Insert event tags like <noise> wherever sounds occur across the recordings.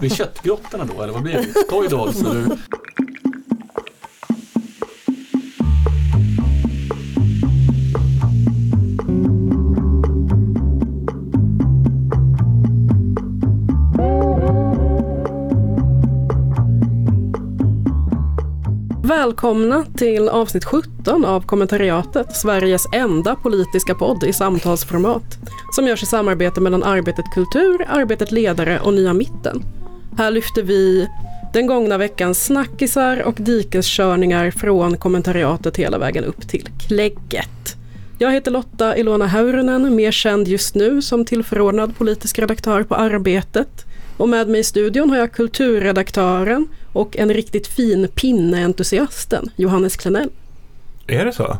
Blir köttgrottorna då eller vad blir det? Toy dogs, eller? Välkomna till avsnitt 17 av Kommentariatet, Sveriges enda politiska podd i samtalsformat, som görs i samarbete mellan Arbetet Kultur, Arbetet Ledare och Nya Mitten. Här lyfter vi den gångna veckans snackisar och dikeskörningar från kommentariatet hela vägen upp till klägget. Jag heter Lotta Ilona Häyrynen, mer känd just nu som tillförordnad politisk redaktör på Arbetet. Och med mig i studion har jag kulturredaktören och en riktigt fin pinneentusiasten, Johannes Klenell. Är det så?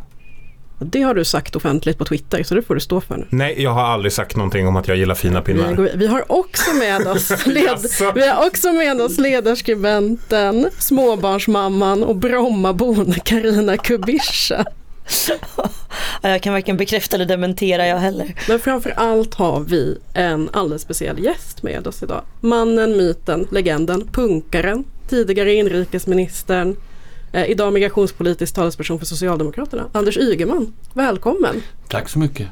Det har du sagt offentligt på Twitter, så det får du stå för nu. Nej, jag har aldrig sagt någonting om att jag gillar fina pinnar. Vi har också med oss, <laughs> led, vi har också med oss ledarskribenten, småbarnsmamman och Brommabon Karina Kubischa. Jag kan varken bekräfta eller dementera jag heller. Men framför allt har vi en alldeles speciell gäst med oss idag. Mannen, myten, legenden, punkaren, tidigare inrikesministern, idag migrationspolitisk talesperson för Socialdemokraterna, Anders Ygeman. Välkommen! Tack så mycket!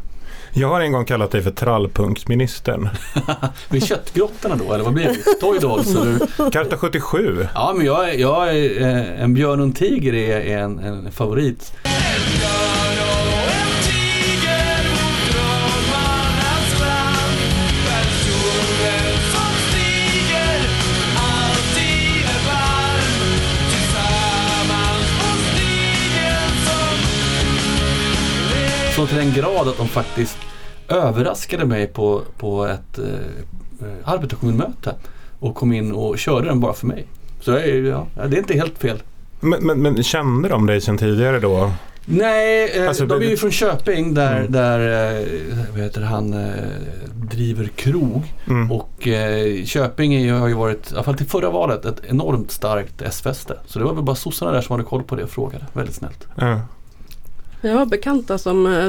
Jag har en gång kallat dig för trallpunksministern. Blir <laughs> köttgrottorna då eller vad blir det? Toy Dolls eller? Karta 77. Ja men jag, jag är, eh, en björn och en tiger är en, en favorit. Så till den grad att de faktiskt överraskade mig på, på ett eh, arbetarkommunmöte och kom in och körde den bara för mig. Så jag ja, det är inte helt fel. Men, men, men kände de dig sedan tidigare då? Nej, eh, alltså, de är ju från Köping där, mm. där eh, vad heter han, eh, driver krog. Mm. Och eh, Köping är, har ju varit, i alla fall till förra valet, ett enormt starkt S-fäste. Så det var väl bara sossarna där som hade koll på det och frågade. Väldigt snällt. Ja. Jag har bekanta som eh,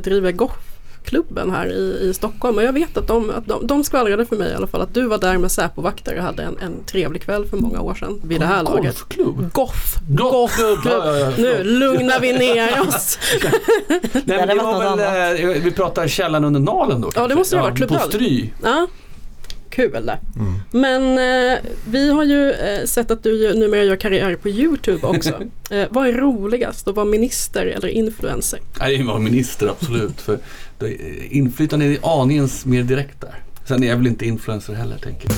driver golfklubben här i, i Stockholm och jag vet att de, att de, de skvallrade för mig i alla fall att du var där med Säpovakter och hade en, en trevlig kväll för många år sedan vid det här laget. Golfklubb? Goff, golfklubb! Ja, ja, nu lugnar vi ner <laughs> oss. Nej, men det var väl, eh, vi pratar källan under nalen då? Ja det måste det ha varit klubböl. På Stry? Ja kul. Mm. Men eh, vi har ju eh, sett att du numera gör karriär på Youtube också. <laughs> eh, vad är roligast att vara minister eller influencer? Nej, det är vara minister absolut. för inflytande är aningens mer direkt där. Sen är jag väl inte influencer heller tänker jag.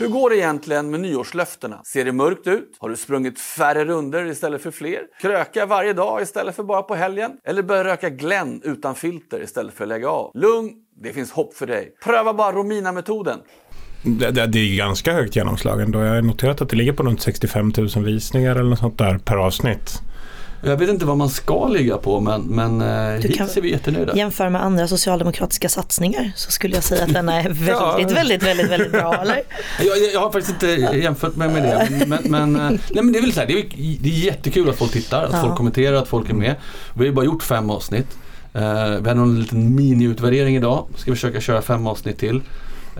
Hur går det egentligen med nyårslöftena? Ser det mörkt ut? Har du sprungit färre runder istället för fler? Kröka varje dag istället för bara på helgen? Eller börja röka Glenn utan filter istället för att lägga av? Lugn, det finns hopp för dig. Pröva bara Romina-metoden. Det, det, det, är ganska högt genomslag ändå. Jag har noterat att det ligger på runt 65 000 visningar eller något sånt där per avsnitt. Jag vet inte vad man ska ligga på men, men eh, hittills är vi jättenöjda. Jämföra med andra socialdemokratiska satsningar så skulle jag säga att den är <laughs> väldigt, ja. väldigt, väldigt, väldigt bra. Eller? <laughs> Jag, jag har faktiskt inte jämfört mig med det. Men, men, eh, nej, men det är väl så här, det är, det är jättekul att folk tittar, att ja. folk kommenterar, att folk är med. Vi har ju bara gjort fem avsnitt. Uh, vi hade en liten miniutvärdering idag. Ska vi försöka köra fem avsnitt till.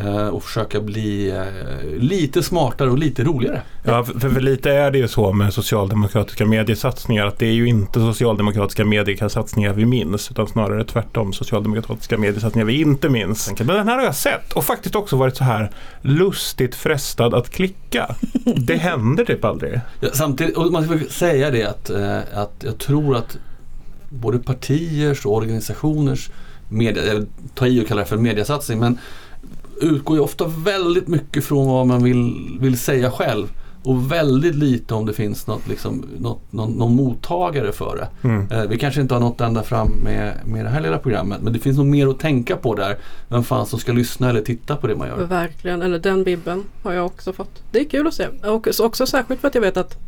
Uh, och försöka bli uh, lite smartare och lite roligare. Ja, för, för, lite är det ju så med socialdemokratiska mediesatsningar att det är ju inte socialdemokratiska mediesatsningar vi minns utan snarare tvärtom socialdemokratiska mediesatsningar vi inte minns. Men den här har jag sett och faktiskt också varit så här lustigt frestad att klicka. Det händer typ aldrig. Ja, samtidigt, och man ska säga det att, att jag tror att både partiers och organisationers media, jag tar i och kallar det för mediasatsning, men utgår ju ofta väldigt mycket från vad man vill, vill säga själv. Och väldigt lite om det finns något, liksom, något, någon, någon mottagare för det. Mm. Eh, vi kanske inte har nått ända fram med, med det här lilla programmet men det finns nog mer att tänka på där. Vem fan som ska lyssna eller titta på det man gör. Verkligen, eller den bibben har jag också fått. Det är kul att se. Och också särskilt för att jag vet att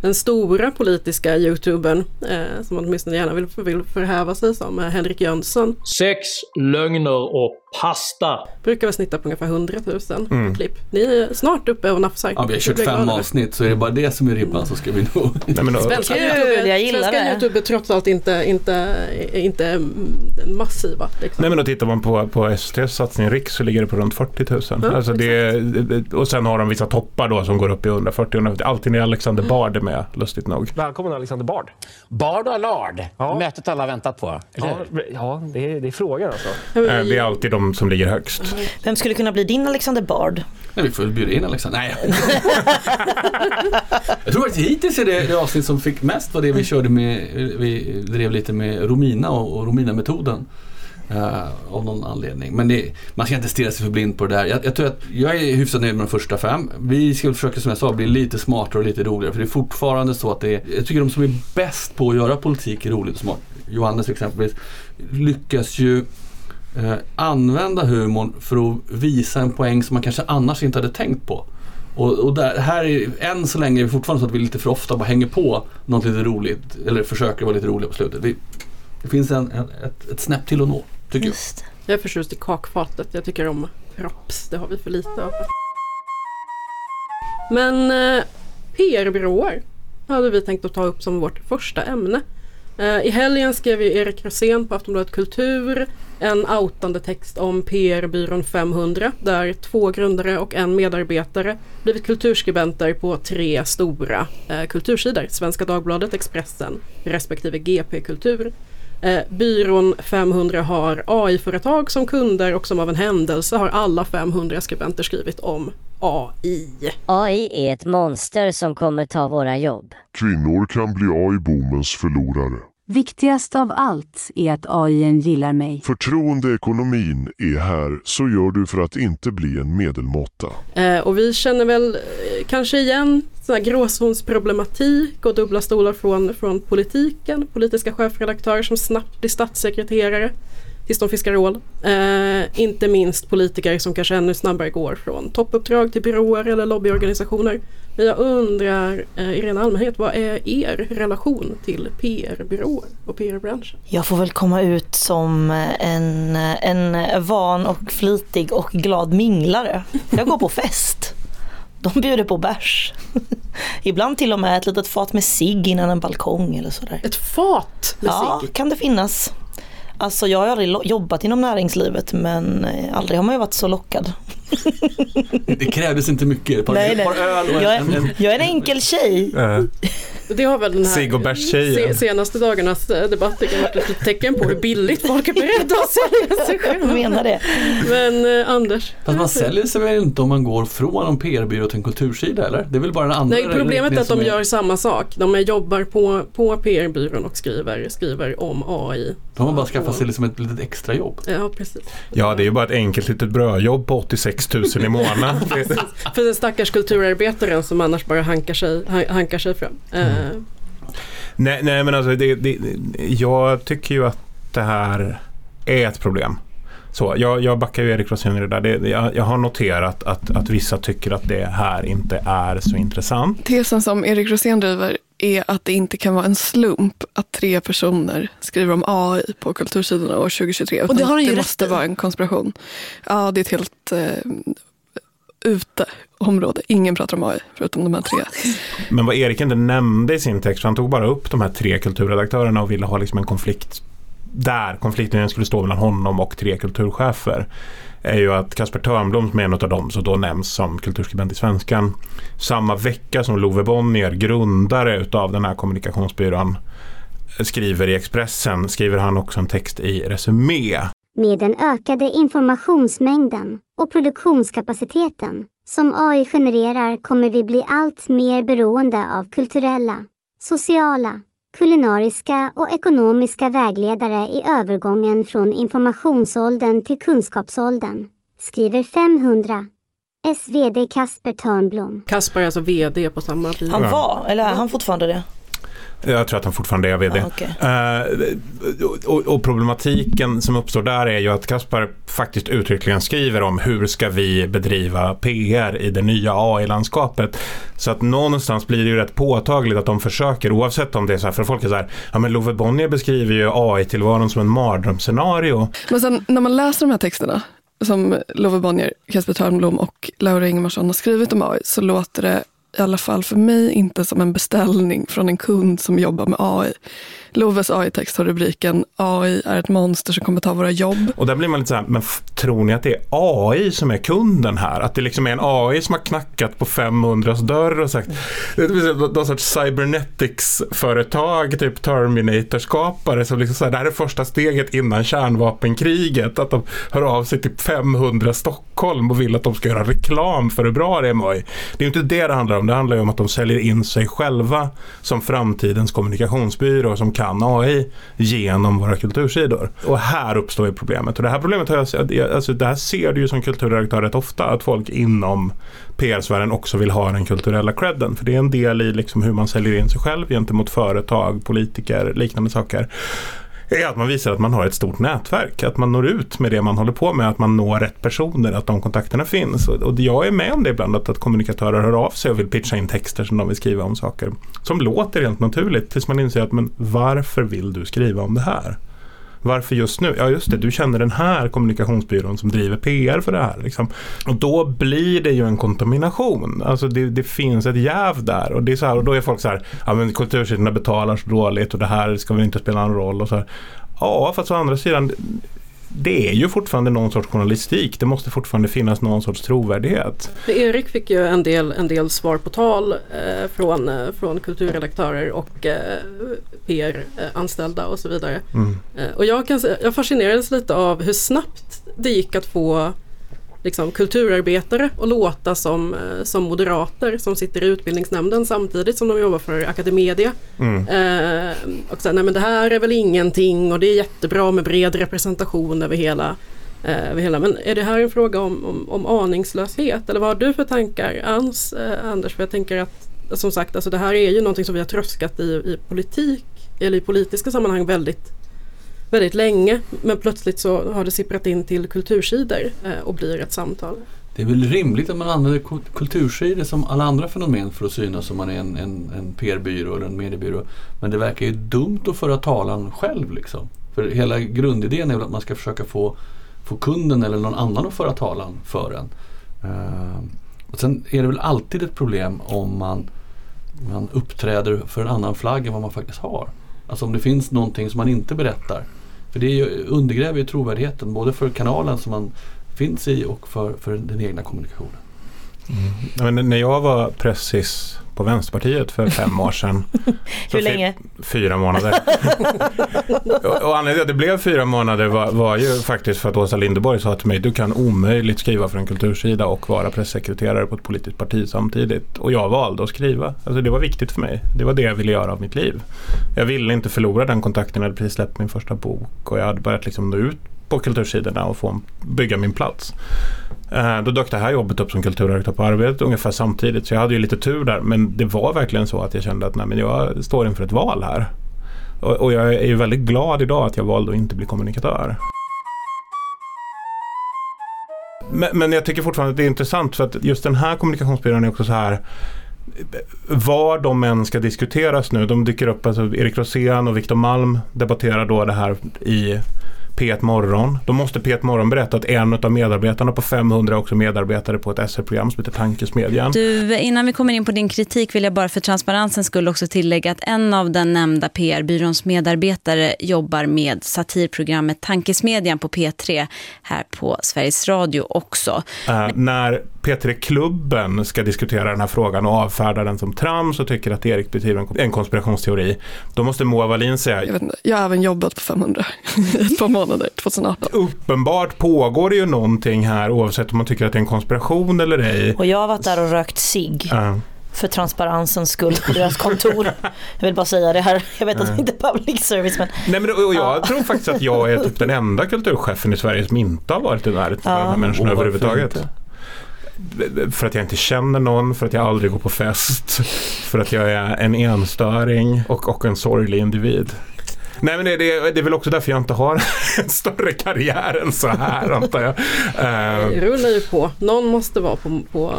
den stora politiska youtubern eh, som man åtminstone gärna vill, vill förhäva sig som, eh, Henrik Jönsson. Sex lögner och Pasta. Brukar väl snitta på ungefär 100 000 klipp. Ni är snart uppe och nafsar. Ja, vi har Det kört fem avsnitt så är det bara det som är ribban så ska vi nog... Nej, men då, Svenska Kul, youtube, jag gillar svenska det. youtube är trots allt inte, inte, inte mm, massiva. Liksom. Nej men då tittar man på, på STs satsning Riks så ligger det på runt 40 000. alltså det, och sen har de vissa toppar då som går upp i 140-150. Alltid när Alexander Bard är med, lustigt nog. Välkommen Alexander Bard. Bard och Lard. Ja. Mötet alla väntat på. Ja, ja det, är, det är frågan alltså. Eh, Det är alltid de som ligger högst. Vem skulle kunna bli din Alexander Bard? Nej, vi får väl bjuda in Alexander. Nej. <laughs> jag tror att hittills är det, det avsnitt som fick mest var det vi körde med, vi drev lite med Romina och, och Romina-metoden. eh, av någon anledning. Men det, man ska inte stirra sig för blind på det där. Jag, jag tror att jag är hyfsat nöjd med de första fem. Vi ska försöka som jag sa bli lite smartare och lite roligare. För det är fortfarande så att det är, jag tycker de som är bäst på att göra politik roligt och smart. Johannes exempelvis lyckas ju eh, använda humorn för att visa en poäng som man kanske annars inte hade tänkt på. Och, och där, här är, än så länge är det fortfarande så att vi lite för ofta bara hänger på något lite roligt eller försöker vara lite roliga på slutet. Vi, det finns en, en, ett, ett snäpp till att nå, tycker jag. Just. Jag är förtjust i kakfatet. Jag tycker om props. Det har vi för lite av. Men eh, PR-byråer hade vi tänkt att ta upp som vårt första ämne. Eh, I helgen skrev ju Erik Rosén på Aftonbladet Kultur en outande text om PR-byrån 500 där två grundare och en medarbetare blivit kulturskribenter på tre stora eh, kultursidor. Svenska Dagbladet, Expressen respektive GP Kultur. Eh, byrån 500 har AI-företag som kunder och som av en händelse har alla 500 skribenter skrivit om AI. AI är ett monster som kommer ta våra jobb. Kvinnor kan bli AI-boomens förlorare. Viktigast av allt är att AI gillar mig. Förtroendeekonomin är här, så gör du för att inte bli en medelmåtta. Eh, och vi känner väl eh, kanske igen sån här gråzonsproblematik och dubbla stolar från, från politiken. Politiska chefredaktörer som snabbt blir statssekreterare tills de fiskar ål. Eh, inte minst politiker som kanske ännu snabbare går från toppuppdrag till byråer eller lobbyorganisationer. Men jag undrar eh, i ren allmänhet, vad är er relation till PR-byråer och PR-branschen? Jag får väl komma ut som en, en van och flitig och glad minglare. Jag går på fest. De bjuder på bärs. Ibland till och med ett litet fat med cigg innan en balkong eller sådär. Ett fat med Ja, cigg. kan det finnas. Alltså jag har aldrig jobbat inom näringslivet men eh, aldrig har man ju varit så lockad. Det krävdes inte mycket. Ett par, Nej, nej. par öl och Jag en, en, är, jag är en enkel tjej. Eh, Det har väl den här senaste dagarnas eh, debatt jag varit ett tecken på hur billigt folk är beredda att <laughs> sälja sig Jag själva. menar det. Men eh, Anders? Fast man säljer sig väl inte om man går från en PR-byrå till en kultursida eller? Det är väl bara den andra Nej, problemet är att de som gör samma sak. De är- jobbar på, på PR-byrån och skriver, skriver om AI. De har bara skaffat sig liksom ett litet extra jobb. Ja, precis. ja, det är ju bara ett enkelt litet brödjobb på 86 000 i månaden. <laughs> För den stackars kulturarbetaren som annars bara hankar sig, han- hankar sig fram. Eh, nej, nej, men alltså det, det, jag tycker ju att det här är ett problem. Så, jag, jag backar ju Erik Rosén i det där. Det, jag, jag har noterat att, att vissa tycker att det här inte är så intressant. Tesen som Erik Rosén driver är att det inte kan vara en slump att tre personer skriver om AI på kultursidorna år 2023. Och det har han ju det rätt måste i. vara en konspiration. Ja, det är ett helt eh, ute område. Ingen pratar om AI förutom de här tre. Men vad Erik inte nämnde i sin text, för han tog bara upp de här tre kulturredaktörerna och ville ha liksom en konflikt där konflikten skulle stå mellan honom och tre kulturchefer är ju att Kasper Törnblom som är en av dem som då nämns som kulturskribent i Svenskan samma vecka som Love Bonnier, grundare utav den här kommunikationsbyrån skriver i Expressen, skriver han också en text i Resumé Med den ökade informationsmängden och produktionskapaciteten som AI genererar kommer vi bli allt mer beroende av kulturella, sociala, kulinariska och ekonomiska vägledare i övergången från informationsåldern till kunskapsåldern, skriver 500. SvD Kasper Törnblom. Kasper är alltså VD på samma byrå. Han var, eller är han fortfarande det? Jag tror att han fortfarande är VD. Ja, okej. Eh, och, och problematiken som uppstår där är ju att Kaspar faktiskt uttryckligen skriver om hur ska vi bedriva PR i det nya AI-landskapet. Så att någonstans blir det ju rätt påtagligt att de försöker, oavsett om det är så här, för folk är så här, ja men Love Bonnier beskriver ju AI-tillvaron som en mardrömsscenario. Men sen när man läser de här texterna som Love Bonnier, Kasper Törnblom och Laura Ingemarsson har skrivit om AI så låter det i alla fall för mig inte som en beställning från en kund som jobbar med AI. Loves AI-text har rubriken AI är ett monster som kommer ta våra jobb. Och där blir man lite så här, men tror ni att det är AI som är kunden här? Att det liksom är en AI som har knackat på 500s dörr och sagt, det är någon sorts cybernetics-företag, typ Terminator-skapare som liksom så här, det här är första steget innan kärnvapenkriget. Att de hör av sig till 500 Stockholm och vill att de ska göra reklam för hur bra det är med AI. Det är ju inte det det handlar om, det handlar ju om att de säljer in sig själva som framtidens kommunikationsbyrå som kan AI genom våra kultursidor. Och här uppstår ju problemet. Och det här problemet har jag, alltså det här ser du ju som kulturredaktör rätt ofta, att folk inom PR-sfären också vill ha den kulturella credden. För det är en del i liksom hur man säljer in sig själv gentemot företag, politiker, liknande saker är att man visar att man har ett stort nätverk, att man når ut med det man håller på med, att man når rätt personer, att de kontakterna finns. Och, och jag är med om det ibland, att, att kommunikatörer hör av sig och vill pitcha in texter som de vill skriva om saker som låter helt naturligt tills man inser att men varför vill du skriva om det här? Varför just nu? Ja just det, du känner den här kommunikationsbyrån som driver PR för det här. Liksom. Och då blir det ju en kontamination. Alltså det, det finns ett jäv där. Och, det är så här, och då är folk så här, ja men kultursidorna betalar så dåligt och det här ska väl inte spela någon roll. Och så här. Ja, fast å andra sidan, det är ju fortfarande någon sorts journalistik. Det måste fortfarande finnas någon sorts trovärdighet. Erik fick ju en del, en del svar på tal eh, från, eh, från kulturredaktörer och eh, PR-anställda och så vidare. Mm. Eh, och jag, kan, jag fascinerades lite av hur snabbt det gick att få liksom, kulturarbetare att låta som, eh, som moderater som sitter i utbildningsnämnden samtidigt som de jobbar för Academedia. Mm. Eh, och sen, nej men det här är väl ingenting och det är jättebra med bred representation över hela, eh, över hela. Men är det här en fråga om, om, om aningslöshet? Eller vad har du för tankar Ans, eh, Anders? För jag tänker att som sagt, alltså det här är ju någonting som vi har tröskat i, i politik eller i politiska sammanhang väldigt väldigt länge men plötsligt så har det sipprat in till kultursidor eh, och blir ett samtal. Det är väl rimligt att man använder kultursidor som alla andra fenomen för att synas om man är en, en, en PR-byrå eller en mediebyrå. Men det verkar ju dumt att föra talan själv liksom. För hela grundidén är väl att man ska försöka få, få kunden eller någon annan att föra talan för en. Eh, och sen är det väl alltid ett problem om man, man uppträder för en annan flagg än vad man faktiskt har. Alltså om det finns någonting som man inte berättar. För det undergräver ju trovärdigheten både för kanalen som man finns i och för, för den egna kommunikationen. Mm. Men när jag var pressis på Vänsterpartiet för fem år sedan. <laughs> Hur länge? Fyra månader. <laughs> och, och anledningen till att det blev fyra månader var, var ju faktiskt för att Åsa Linderborg sa till mig du kan omöjligt skriva för en kultursida och vara pressekreterare på ett politiskt parti samtidigt. Och jag valde att skriva. Alltså det var viktigt för mig. Det var det jag ville göra av mitt liv. Jag ville inte förlora den kontakten. Jag hade precis släppt min första bok och jag hade börjat liksom nå ut på kultursidorna och få bygga min plats. Eh, då dök det här jobbet upp som kulturredaktör på Arbetet ungefär samtidigt. Så jag hade ju lite tur där. Men det var verkligen så att jag kände att nej, men jag står inför ett val här. Och, och jag är ju väldigt glad idag att jag valde att inte bli kommunikatör. Men, men jag tycker fortfarande att det är intressant för att just den här kommunikationsbyrån är också så här var de än ska diskuteras nu, de dyker upp, alltså Erik Rosén och Viktor Malm debatterar då det här i P1 Morgon. Då måste P1 Morgon berätta att en av medarbetarna på 500 är också medarbetare på ett SR-program som heter Tankesmedjan. Du, innan vi kommer in på din kritik vill jag bara för transparensens skull också tillägga att en av den nämnda PR-byråns medarbetare jobbar med satirprogrammet Tankesmedjan på P3 här på Sveriges Radio också. Eh, när P3-klubben ska diskutera den här frågan och avfärda den som trams och tycker att Erik bedriver en, en konspirationsteori, då måste Moa Wallin säga Jag, vet inte, jag har även jobbat på 500 i <laughs> ett par månader 2018. uppenbart pågår det ju någonting här oavsett om man tycker att det är en konspiration eller ej. Och jag har varit där och rökt cigg Eh, för transparensens skull på deras kontor. Jag vill bara säga det här. Jag vet att det inte är public service men Nej, men, och jag tror faktiskt att jag är typ den enda kulturchefen i Sverige som inte har varit i närheten av de här människorna varför överhuvudtaget. inte? För att jag inte känner någon, för att jag aldrig går på fest, för att jag är en enstöring och, och en sorglig individ. Nej men det, det, det är väl också därför jag inte har <laughs> en större karriär än så här antar jag. <laughs> Det rullar ju på. Någon måste vara på, på,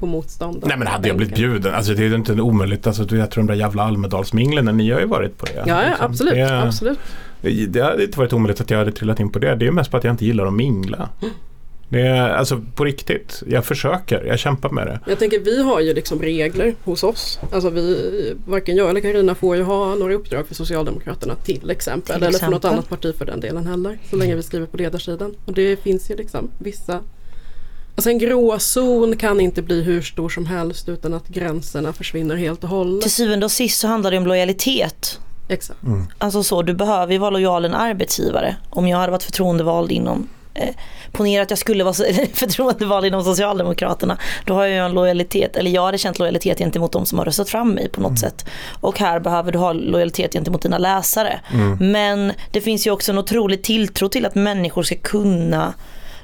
på motstånd. Nej men hade jag blivit bjuden, alltså det är inte omöjligt, alltså, jag tror de där jävla Almedalsminglen, ni har ju varit på det. Ja, ja liksom. absolut. Det, absolut. det hade inte varit omöjligt att jag hade trillat in på det, det är mest på att jag inte gillar att mingla. <gasps> Det är, alltså på riktigt, jag försöker, jag kämpar med det. Jag tänker vi har ju liksom regler hos oss. Alltså vi, varken jag eller Karina får ju ha några uppdrag för Socialdemokraterna till exempel. Till eller för något exempel. annat parti för den delen heller. Så länge vi skriver på ledarsidan. Och det finns ju liksom vissa Alltså en gråzon kan inte bli hur stor som helst utan att gränserna försvinner helt och hållet. Till syvende och sist så handlar det om lojalitet. Exakt. Alltså så, du behöver ju vara lojal en arbetsgivare. Om jag hade varit förtroendevald inom eh, Ponera att jag skulle vara <laughs> förtroendevald inom Socialdemokraterna. Då har jag ju en lojalitet, eller jag hade känt lojalitet gentemot de som har röstat fram mig på något sätt. Och här behöver du ha lojalitet gentemot dina läsare. Men det finns ju också en otrolig tilltro till att människor ska kunna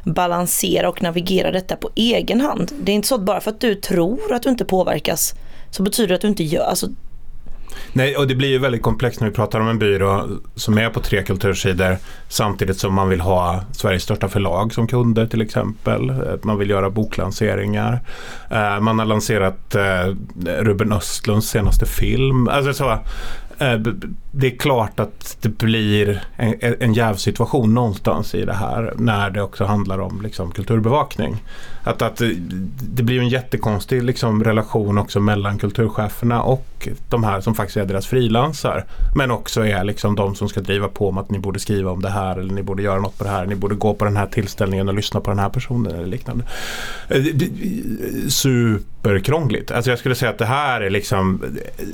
balansera och navigera detta på egen hand. Det är inte så att bara för att du tror att du inte påverkas så betyder det att du inte gör, alltså Nej, och det blir ju väldigt komplext när vi pratar om en byrå som är på tre kultursidor samtidigt som man vill ha Sveriges största förlag som kunder till exempel. Eh, man vill göra boklanseringar. Eh, man har lanserat eh, Ruben Östlunds senaste film. Alltså så, det är klart att det blir en, en jävsituation någonstans i det här när det också handlar om liksom, kulturbevakning. Att, att det- det blir en jättekonstig liksom, relation också mellan kulturcheferna och de här som faktiskt är deras frilansar. Men också är liksom de som ska driva på om att ni borde skriva om det här eller ni borde göra något på det här. Ni borde gå på den här tillställningen och lyssna på den här personen eller liknande. Eh, superkrångligt. Alltså jag skulle säga att det här är liksom eh,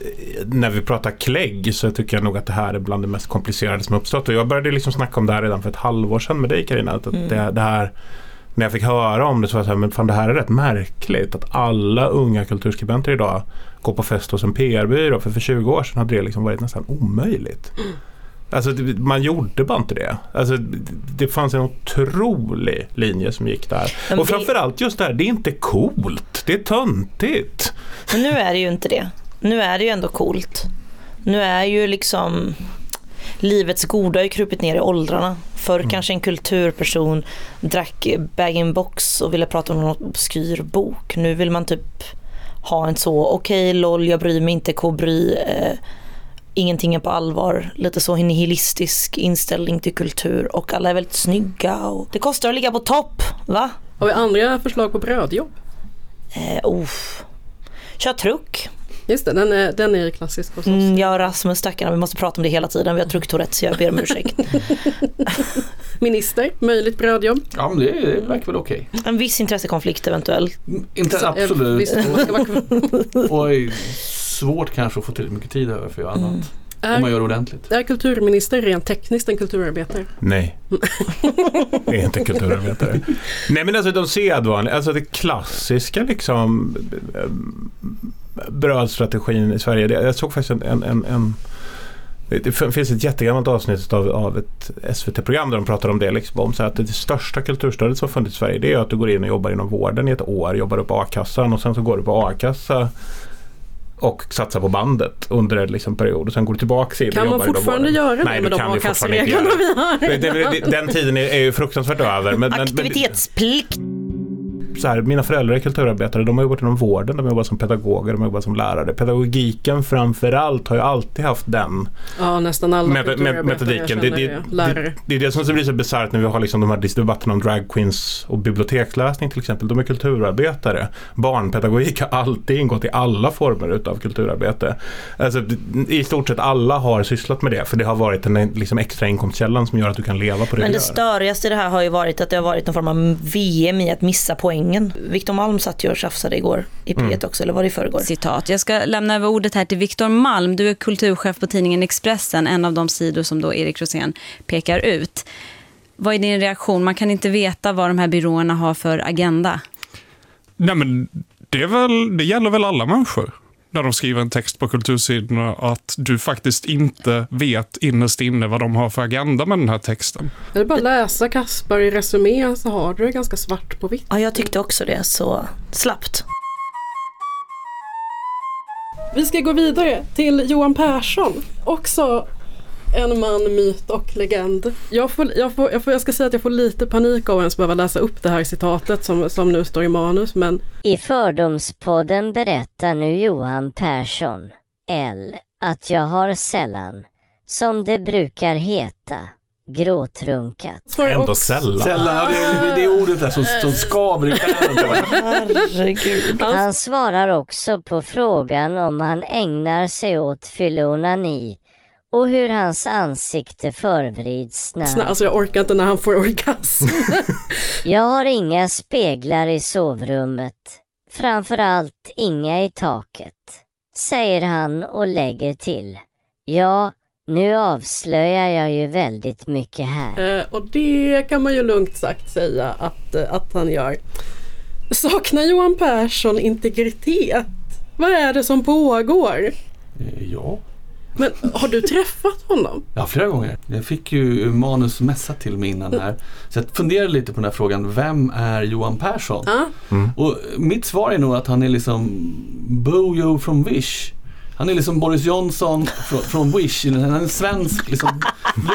när vi pratar klägg så tycker jag nog att det här är bland det mest komplicerade som uppstått. Och jag började liksom snacka om det här redan för ett halvår sedan med dig Carina. Att Mm. det, det här när jag fick höra om det så var jag så här, men fan det här är rätt märkligt att alla unga kulturskribenter idag går på fest hos en PR-byrå. För för 20 år sedan hade det liksom varit nästan omöjligt. Alltså det- man gjorde bara inte det. Alltså det- det fanns en otrolig linje som gick där. Men Och det- framförallt just det här, det är inte coolt. Det är töntigt. Men nu är det ju inte det. Nu är det ju ändå coolt. Nu är ju liksom livets goda har krupit ner i åldrarna. Förr kanske en kulturperson drack bag-in-box och ville prata om någon obskyr bok. Nu vill man typ ha en så, okej LOL, jag bryr mig inte, kobry, eh, ingenting är på allvar. Lite så nihilistisk inställning till kultur och alla är väldigt snygga och det kostar att ligga på topp, va? Har vi andra förslag på brödjobb? Eh, oh. Kör truck. Just det, den är, den är klassisk hos oss. Mm, jag och Rasmus stackarna, vi måste prata om det hela tiden. Vi har trucktourettes så jag ber om ursäkt. <laughs> Minister, möjligt brödjobb. Ja men det, det verkar väl okej. En viss intressekonflikt eventuellt. Inte Så, eh, absolut. visst, <laughs> Oj, svårt kanske att få till mycket tid över för att göra annat. Om man gör ordentligt. är kulturminister rent tekniskt en kulturarbetare? Nej. <laughs> Det är inte kulturarbetare. Nej men alltså de sedvanliga, alltså det klassiska liksom brödstrategin i Sverige. Jag såg faktiskt en, en, en, det finns ett jättegammalt avsnitt av, av ett SVT-program där de pratar om det. Liksom, om så att det största kulturstödet som funnits i Sverige det är att du går in och jobbar inom vården i ett år, jobbar upp a-kassan och sen så går du på a-kassa och satsar på bandet under en liksom period och sen går du tillbaka in och Kan man jobbar inom fortfarande vården. göra det Nej, med de kan fortfarande a-kassereglerna vi har? Den tiden är, är ju fruktansvärt över. Men, men, men, Aktivitetsplikt. Så här, mina föräldrar är kulturarbetare, de har jobbat inom vården, de har jobbat som pedagoger, de har jobbat som lärare. Pedagogiken framförallt har ju alltid haft den Ja, nästan alla med, med, metodiken. Det, det, det, det är det som blir så bisarrt när vi har liksom de här debatterna om drag queens och biblioteksläsning till exempel. De är kulturarbetare. Barnpedagogik har alltid ingått i alla former utav kulturarbete. Alltså, I stort sett alla har sysslat med det för det har varit den liksom extra inkomstkällan som gör att du kan leva på det Men det störigaste i det här har ju varit att det har varit någon form av VM i att missa poängen. Viktor Malm satt ju och tjafsade igår i P1 Mm. också, eller var det i förrgår? Citat. Jag ska lämna över ordet här till Viktor Malm. Du är kulturchef på tidningen Expressen, en av de sidor som då Erik Rosén pekar ut. Vad är din reaktion? Man kan inte veta vad de här byråerna har för agenda. Nej, men det, är väl, det gäller väl alla människor när de skriver en text på kultursidorna att du faktiskt inte vet innerst inne vad de har för agenda med den här texten. Är det bara att läsa Kaspar i Resumé så har du det ganska svart på vitt. Ja, jag tyckte också det, så slappt. Vi ska gå vidare till Johan Persson. Också en man, myt och legend. Jag, får, jag, får, jag, får, jag ska säga att jag får lite panik av att ens behöva läsa upp det här citatet som, som nu står i manus. Men I Fördomspodden berättar nu Johan Persson, L, att jag har sällan, som det brukar heta, gråtrunkat. Ändå sällan. Sällan, det, är, det är ordet där som, som skaver i. Herregud. Han svarar också på frågan om han ägnar sig åt fyllonani och hur hans ansikte förvrids när... Alltså jag orkar inte när han får orgasm. <laughs> Jag har inga speglar i sovrummet. Framförallt inga i taket. Säger han och lägger till. Ja, nu avslöjar jag ju väldigt mycket här. Eh, och det kan man ju lugnt sagt säga att, eh, att han gör. Saknar Johan Persson integritet? Vad är det som pågår? Eh, Ja. Men har du träffat honom? Ja, flera gånger. Jag fick ju manus mässat till mig innan här. Så jag funderade lite på den här frågan, vem är Johan Persson? Ja. Och mitt svar är nog att han är liksom Bojo från Wish. Han är liksom Boris Johnson från, från Wish. Han är en svensk liksom,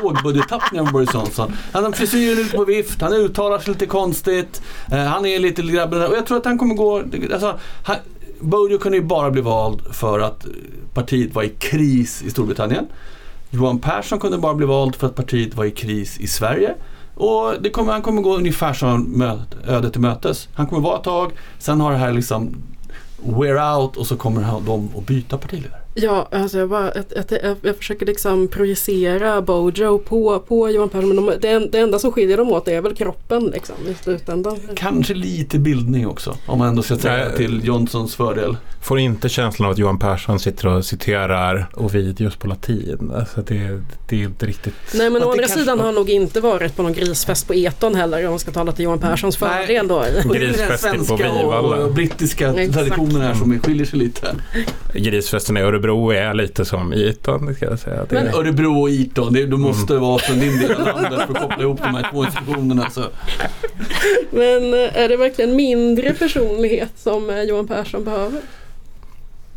lågbudgettappning av Boris Johnson. Han har frisyren lite på vift, han uttalar sig lite konstigt. Eh, han är lite grabben och jag tror att han kommer gå... Alltså, han, Bojo kunde ju bara bli vald för att partiet var i kris i Storbritannien. Johan Persson kunde bara bli vald för att partiet var i kris i Sverige. Och det kommer, han kommer gå ungefär som ödet till mötes. Han kommer vara ett tag, sen har det här liksom wear out och så kommer de att byta partiledare. Ja, alltså jag, bara, jag, jag, jag, jag försöker liksom projicera Bojo på, på Johan Persson. Men de, det, det enda som skiljer dem åt är väl kroppen liksom, i slutändan. Kanske lite bildning också, om man ändå ska säga till Johnsons fördel. Får inte känslan av att Johan Persson sitter och citerar Ovidius på latin. Alltså det, det är inte riktigt... Nej men å andra sidan har han nog inte varit på någon grisfest på Eton heller om man ska tala till Johan Perssons fördel då. Och det är den Grisfesten på svenska Vivalla. och brittiska Exakt. traditionen här som skiljer sig lite. Grisfesten i Örebro är lite som Eton, ska jag säga. Det Men- är, Örebro och Eton, det, du måste vara från din del av landet för att <laughs> koppla ihop de här två institutionerna. Så. Men eh, är det verkligen mindre personlighet som eh, Johan Persson behöver?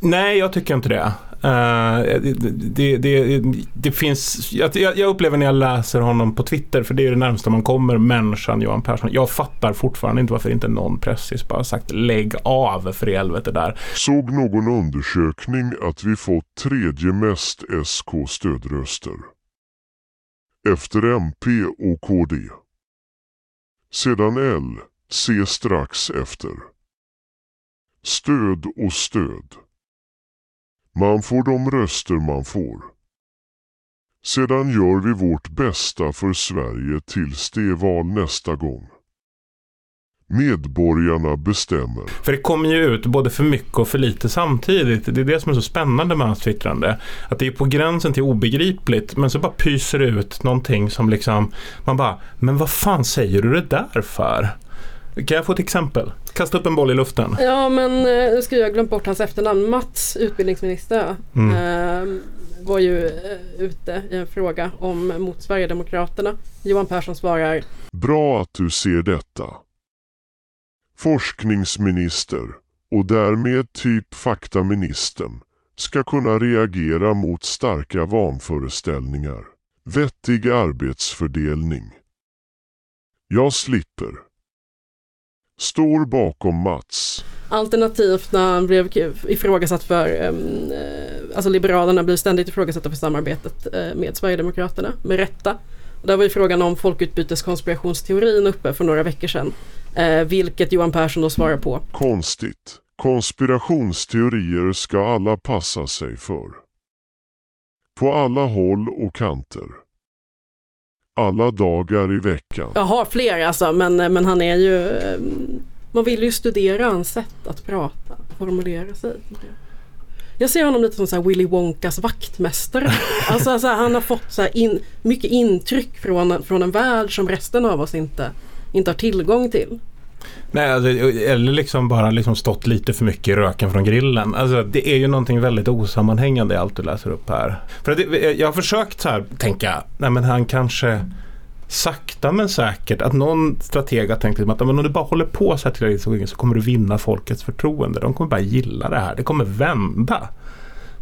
Nej, jag tycker inte det. Uh, det, det, det, det finns, jag, jag jag upplever när jag läser honom på Twitter, för det är det närmsta man kommer människan Johan Persson. Jag fattar fortfarande inte varför inte någon pressis bara sagt lägg av för i helvete där. Såg någon undersökning att vi fått tredje mest SK-stödröster. Efter MP och KD. Sedan L, C strax efter. Stöd och stöd. Man får de röster man får. Sedan gör vi vårt bästa för Sverige tills det är val nästa gång. Medborgarna bestämmer. För det kommer ju ut både för mycket och för lite samtidigt. Det är det som är så spännande med hans twittrande. Att det är på gränsen till obegripligt men så bara pyser det ut någonting som liksom man bara, men vad fan säger du det där för? Kan jag få ett exempel? Kasta upp en boll i luften. Ja men eh, nu ska jag glömt bort hans efternamn. Mats, utbildningsminister, Mm. eh, var ju eh, ute i en fråga om mot Sverigedemokraterna. Johan Persson svarar Bra att du ser detta. Forskningsminister och därmed typ faktaministern ska kunna reagera mot starka vanföreställningar. Vettig arbetsfördelning. Jag slipper. Står bakom Mats. Alternativt när han blev ifrågasatt för, ehm, eh, alltså Liberalerna blir ständigt ifrågasatta för samarbetet eh, med Sverigedemokraterna, med rätta. Och där var ju frågan om folkutbyteskonspirationsteorin uppe för några veckor sedan. Eh, vilket Johan Persson då svarar på. Konstigt. Konspirationsteorier ska alla passa sig för. På alla håll och kanter. Alla dagar i veckan. Jaha, fler alltså, men, men han är ju... ehm, Man vill ju studera hans sätt att prata, formulera sig. Jag ser honom lite som så här Willy Wonkas vaktmästare. <laughs> Alltså, alltså han har fått så här in, mycket intryck från, från en värld som resten av oss inte, inte har tillgång till. Nej, alltså, eller liksom bara liksom stått lite för mycket i röken från grillen. Alltså, det är ju någonting väldigt osammanhängande i allt du läser upp här. För att det, jag har försökt så här tänka, nej men han kanske sakta men säkert, att någon strateg har tänkt liksom att men om du bara håller på så här tillräckligt så kommer du vinna folkets förtroende. De kommer bara gilla det här. Det kommer vända.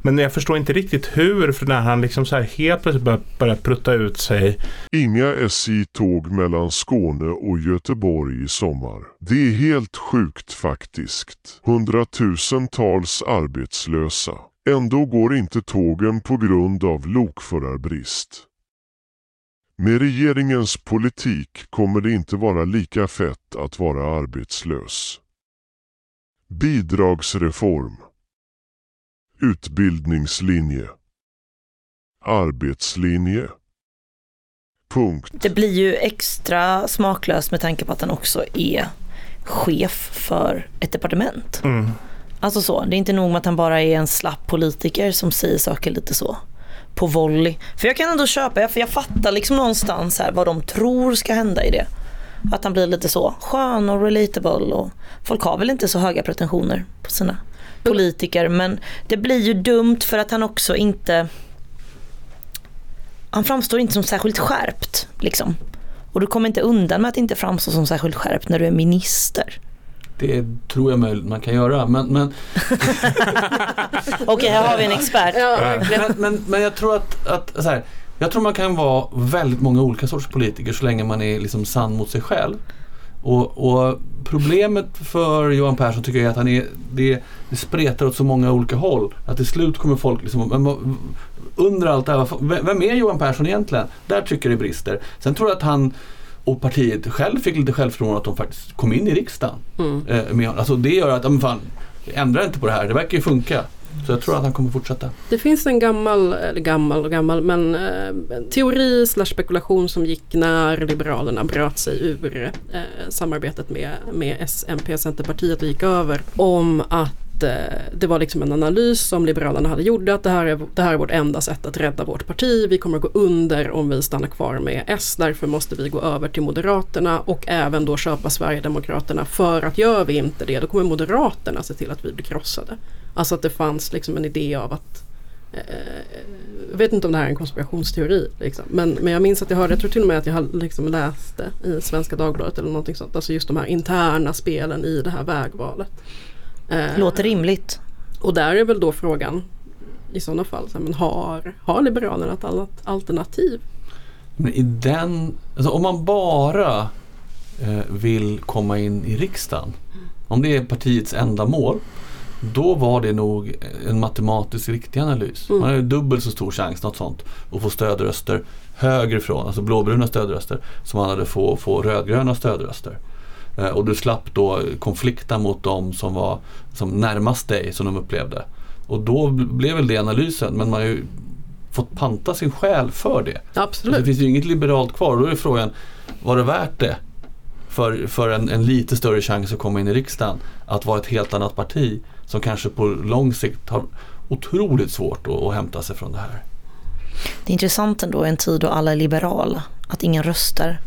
Men jag förstår inte riktigt hur, för när han liksom så här helt plötsligt börjar, börjar prutta ut sig. Inga SJ-tåg mellan Skåne och Göteborg i sommar. Det är helt sjukt faktiskt. Hundratusentals arbetslösa. Ändå går inte tågen på grund av lokförarbrist. Med regeringens politik kommer det inte vara lika fett att vara arbetslös. Bidragsreform. Utbildningslinje. Arbetslinje. Punkt. Det blir ju extra smaklöst med tanke på att han också är chef för ett departement. Mm. Alltså så, det är inte nog med att han bara är en slapp politiker som säger saker lite så på volley. För jag kan ändå köpa, för jag fattar liksom någonstans här vad de tror ska hända i det. Att han blir lite så skön och relatable och folk har väl inte så höga pretensioner på sina politiker men det blir ju dumt för att han också inte han framstår inte som särskilt skärpt liksom. Och du kommer inte undan med att inte framstå som särskilt skärpt när du är minister. Det tror jag möjligt man kan göra. Men, men, Okej, här har vi en expert. men, men, men jag tror att, att så här, jag tror man kan vara väldigt många olika sorts politiker så länge man är liksom sann mot sig själv. Och, och problemet för Johan Persson tycker jag är att han är, det, det spretar åt så många olika håll. Att till slut kommer folk liksom, vad- under allt det här, vem vem är Johan Persson egentligen? Där tycker jag det brister. Sen tror jag att han och partiet själv fick lite självförtroende att de faktiskt kom in i riksdagen. Mm. Eh, med, alltså det gör att, men fan, ändra inte på det här, det verkar ju funka. Så jag tror att han kommer fortsätta. Det finns en gammal, eller gammal och gammal, men eh, teori slash spekulation som gick när Liberalerna bröt sig ur eh, samarbetet med, med S, MP, Centerpartiet och gick över om att eh, det var liksom en analys som Liberalerna hade gjort att det här, är, det här är vårt enda sätt att rädda vårt parti. Vi kommer att gå under om vi stannar kvar med S. Därför måste vi gå över till Moderaterna och även då köpa Sverigedemokraterna. För att gör vi inte det då kommer Moderaterna se till att vi blir krossade. Alltså att det fanns liksom en idé av att eh, jag vet inte om det här är en konspirationsteori. Liksom. Men, men jag minns att jag hörde, jag tror till och med att jag liksom läste i Svenska Dagbladet eller någonting sånt. Alltså just de här interna spelen i det här vägvalet. Eh, Låter rimligt. Och där är väl då frågan i sådana fall, så här, men har, har Liberalerna ett annat alternativ? Men i den, alltså om man bara eh, vill komma in i riksdagen, om det är partiets enda mål, då var det nog en matematiskt riktig analys. Mm. Man har ju dubbelt så stor chans, något sånt, att få stödröster högerifrån, alltså blåbruna stödröster, som man hade få, få rödgröna stödröster. Eh, och du slapp då konflikta mot de som var som närmast dig, som de upplevde. Och då bl- blev väl det analysen, men man har ju fått panta sin själ för det. Absolut. Så det finns ju inget liberalt kvar. Då är frågan, var det värt det? För, för en, en lite större chans att komma in i riksdagen. Att vara ett helt annat parti som kanske på lång sikt har otroligt svårt att, att hämta sig från det här. Det är intressant ändå i en tid då alla är liberala. Att ingen röstar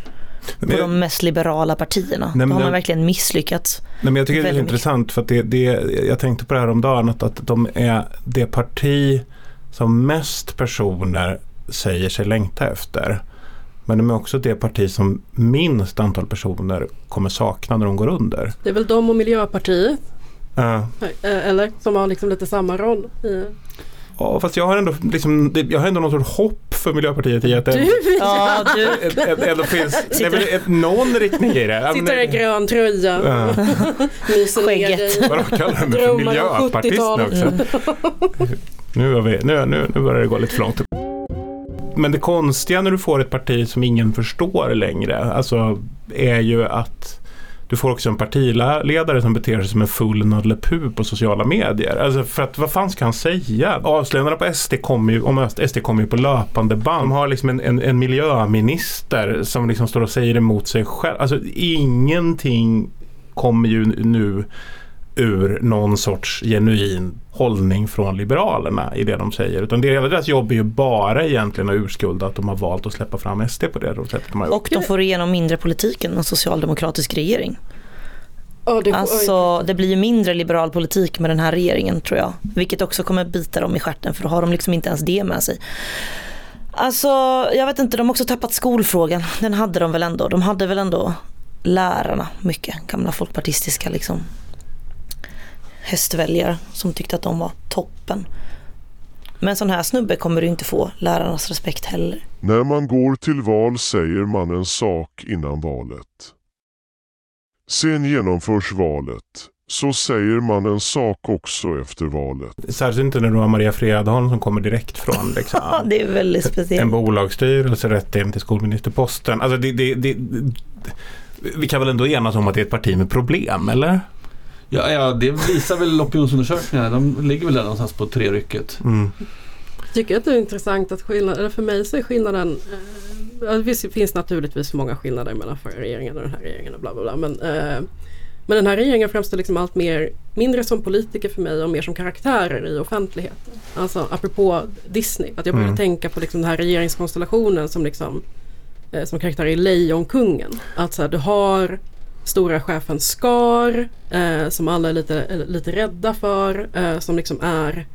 på jag- de mest liberala partierna. men då har man jag- verkligen misslyckats. Nej, men jag tycker det är mycket. intressant för att det, det, jag tänkte på det här om dagen att, att de är det parti som mest personer säger sig längta efter. Men de är också det parti som minst antal personer kommer sakna när de går under. Det är väl de och Miljöpartiet, Ja. eh, eller? Som har liksom lite samma roll. I, Ja, fast jag har ändå, liksom, jag har ändå något hopp för Miljöpartiet i att det Du, Ja, du. <laughs> ändå finns det är väl ett, någon riktning i det. Sitter i grön tröja. Ja. <laughs> Myser Skägget. Vadå, kallar de mig för miljöpartist nu 70-talet. också? Nu, vi, nu, nu, nu börjar det gå lite för långt. Men det konstiga när du får ett parti som ingen förstår längre, alltså är ju att du får också en partiledare som beter sig som en full Nalle Puh på sociala medier. Alltså för att vad fan ska han säga? Avslöjandena på SD kommer ju, om SD kommer ju på löpande band. De har liksom en, en, en miljöminister som liksom står och säger emot sig själv. Alltså ingenting kommer ju nu ur någon sorts genuin hållning från Liberalerna i det de säger. Utan det, hela deras jobb är ju bara egentligen att urskulda att de har valt att släppa fram SD på det sättet de har gjort. Och de får igenom mindre politik än en socialdemokratisk regering. Ja, det, Alltså det blir ju mindre liberal politik med den här regeringen tror jag. Vilket också kommer bita dem i stjärten för då har de liksom inte ens det med sig. Alltså jag vet inte, de har också tappat skolfrågan. Den hade de väl ändå. De hade väl ändå lärarna mycket. Gamla folkpartistiska liksom hästväljare som tyckte att de var toppen. Men en sån här snubbe kommer du inte få lärarnas respekt heller. När man går till val säger man en sak innan valet. Sen genomförs valet, så säger man en sak också efter valet. Särskilt inte när du har Maria Fredholm som kommer direkt från liksom, <laughs> det är väldigt en speciellt. bolagsstyrelse rätt in till skolministerposten. Alltså det, det, det, vi kan väl ändå enas om att det är ett parti med problem, eller? Ja, ja, det visar väl opinionsundersökningarna. De ligger väl där någonstans på tre rycket. Mm. Jag tycker att det är intressant att skillnaden, eller för mig så är skillnaden eh, det finns naturligtvis många skillnader mellan förra regeringen och den här regeringen och bla bla bla. Men, eh, men den här regeringen framstår liksom allt mer, mindre som politiker för mig och mer som karaktärer i offentligheten. Alltså apropå Disney, att jag började Mm. tänka på liksom den här regeringskonstellationen som liksom eh, som karaktär i Lejonkungen. Att så här, du har stora chefen Skar eh, som alla är lite, är lite rädda för. Eh, som liksom är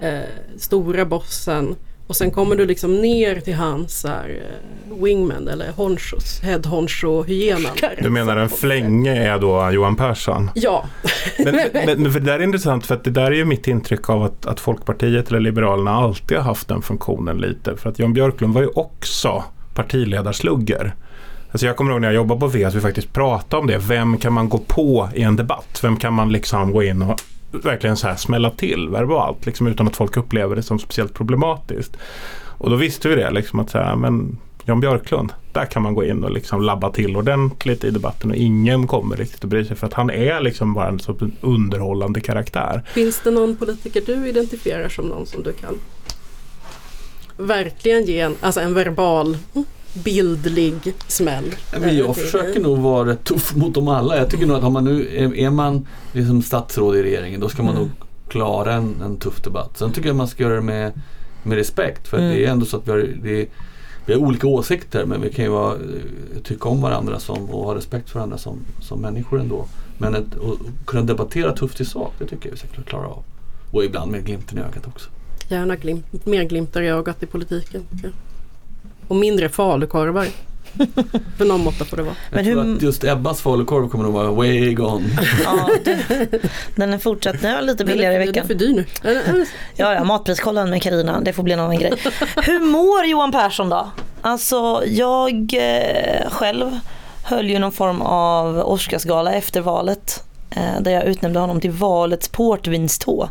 eh, stora bossen. Och sen kommer du liksom ner till hans här, eh, wingman eller honchos, head honcho hyenan. <laughs> Du menar en flänge är då Johan Persson? Ja. Men, men, men för det där är intressant för att det där är ju mitt intryck av att, att Folkpartiet eller Liberalerna alltid har haft den funktionen lite. För att Jan Björklund var ju också partiledarslugger. Alltså jag kommer ihåg när jag jobbade på V att vi faktiskt pratade om det. Vem kan man gå på i en debatt? Vem kan man liksom gå in och verkligen så här smälla till verbalt liksom utan att folk upplever det som speciellt problematiskt. Och då visste vi det liksom att så här, men Jan Björklund, där kan man gå in och liksom labba till ordentligt i debatten och ingen kommer riktigt att bry sig för att han är liksom bara en sorts underhållande karaktär. Finns det någon politiker du identifierar som någon som du kan verkligen ge en, alltså en verbal mm, bildlig smäll? Men jag försöker nog vara rätt tuff mot dem alla. Jag tycker nog att man nu, är, man liksom statsråd i regeringen då ska man Mm. nog klara en, en tuff debatt. Sen tycker jag man ska göra det med, med respekt. För Mm. det är ändå så att vi har, det vi har olika åsikter men vi kan ju vara, eh, tycka om varandra som, och ha respekt för varandra som, som människor ändå. Men att kunna debattera tufft i sak, det tycker jag vi ska klara av. Och ibland med glimten i ögat också. Gärna glimt, mer glimtar i ögat i politiken. jag. Och mindre falukorvar. <laughs> För någon måtta får det vara. Jag tror att just Ebbas falukorv kommer nog vara way gone. Ja, <laughs> du, den är fortsatt, den lite billigare i Den är veckan. för dyr nu. Ja, ja, matpriskollen med Karina, det får bli en annan grej. Hur mår Johan Persson då? Alltså jag eh, själv höll ju någon form av Oscarsgala efter valet. Eh, där jag utnämnde honom till valets portvinstå.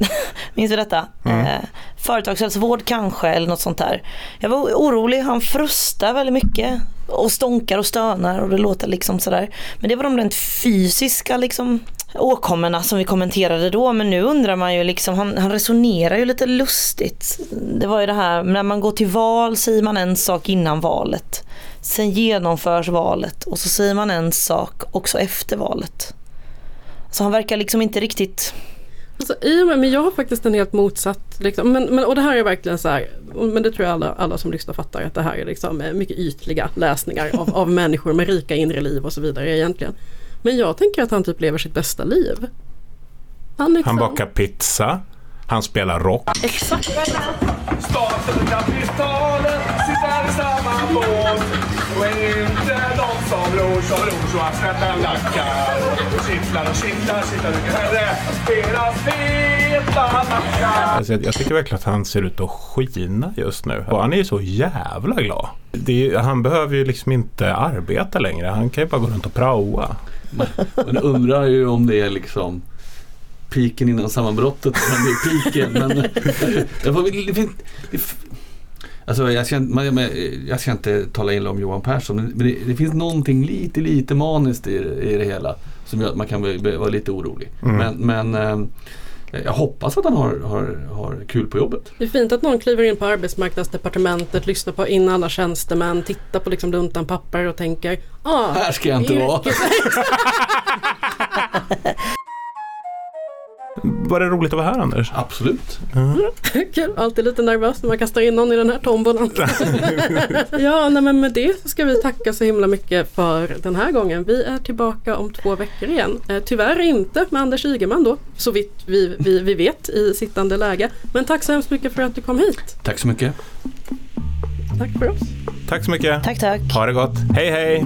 <laughs> Minns du detta? Mm. Eh, företagshälsovård kanske eller något sånt där. Jag var orolig, han frustar väldigt mycket och stånkar och stönar och det låter liksom sådär. Men det var de rent fysiska liksom åkommorna som vi kommenterade då men nu undrar man ju liksom, han, han resonerar ju lite lustigt. Det var ju det här, när man går till val säger man en sak innan valet. Sen genomförs valet och så säger man en sak också efter valet. Så han verkar liksom inte riktigt Alltså, i och med, men jag har faktiskt en helt motsatt, liksom, men, men, och det här är verkligen så här, men det tror jag alla, alla som lyssnar fattar att det här är liksom eh, mycket ytliga läsningar av, av <laughs> människor med rika inre liv och så vidare egentligen. Men jag tänker att han typ lever sitt bästa liv. Han, liksom, Han bakar pizza, han spelar rock. Exakt. Sitter i samma båt och är inte de som ror som ror så att skrattar lackar och kittlar och kittlar, kittlar mycket hellre deras feta nackar. Alltså, jag, tycker verkligen att han ser ut att skina just nu. Och han är ju så jävla glad. Det är, han behöver ju liksom inte arbeta längre. Han kan ju bara gå runt och praoa. Man undrar ju om det är liksom piken innan sammanbrottet. Men det är piken. Men <laughs> det, finns, det, alltså jag, ska, man- jag ska inte tala illa om Johan Persson. Men det, det finns någonting lite, lite maniskt i, i det hela. Som gör att man kan vara lite orolig. Mm. Men, men eh, jag hoppas att han har, har, har kul på jobbet. Det är fint att någon kliver in på arbetsmarknadsdepartementet, lyssnar på in alla tjänstemän, tittar på liksom luntan papper och tänker ah, Här ska jag inte vara. <laughs> Var det roligt att vara här Anders? Absolut. <laughs> Kul, alltid lite nervös när man kastar in någon i den här tombolan. <laughs> ja, nej, men med det så ska vi tacka så himla mycket för den här gången. Vi är tillbaka om två veckor igen. Eh, tyvärr inte med Anders Ygeman då, så vitt vi, vi, vi vet i sittande läge. Men tack så hemskt mycket för att du kom hit. Tack så mycket. Tack för oss. Tack så mycket. Tack, tack. Ha det gott. Hej hej!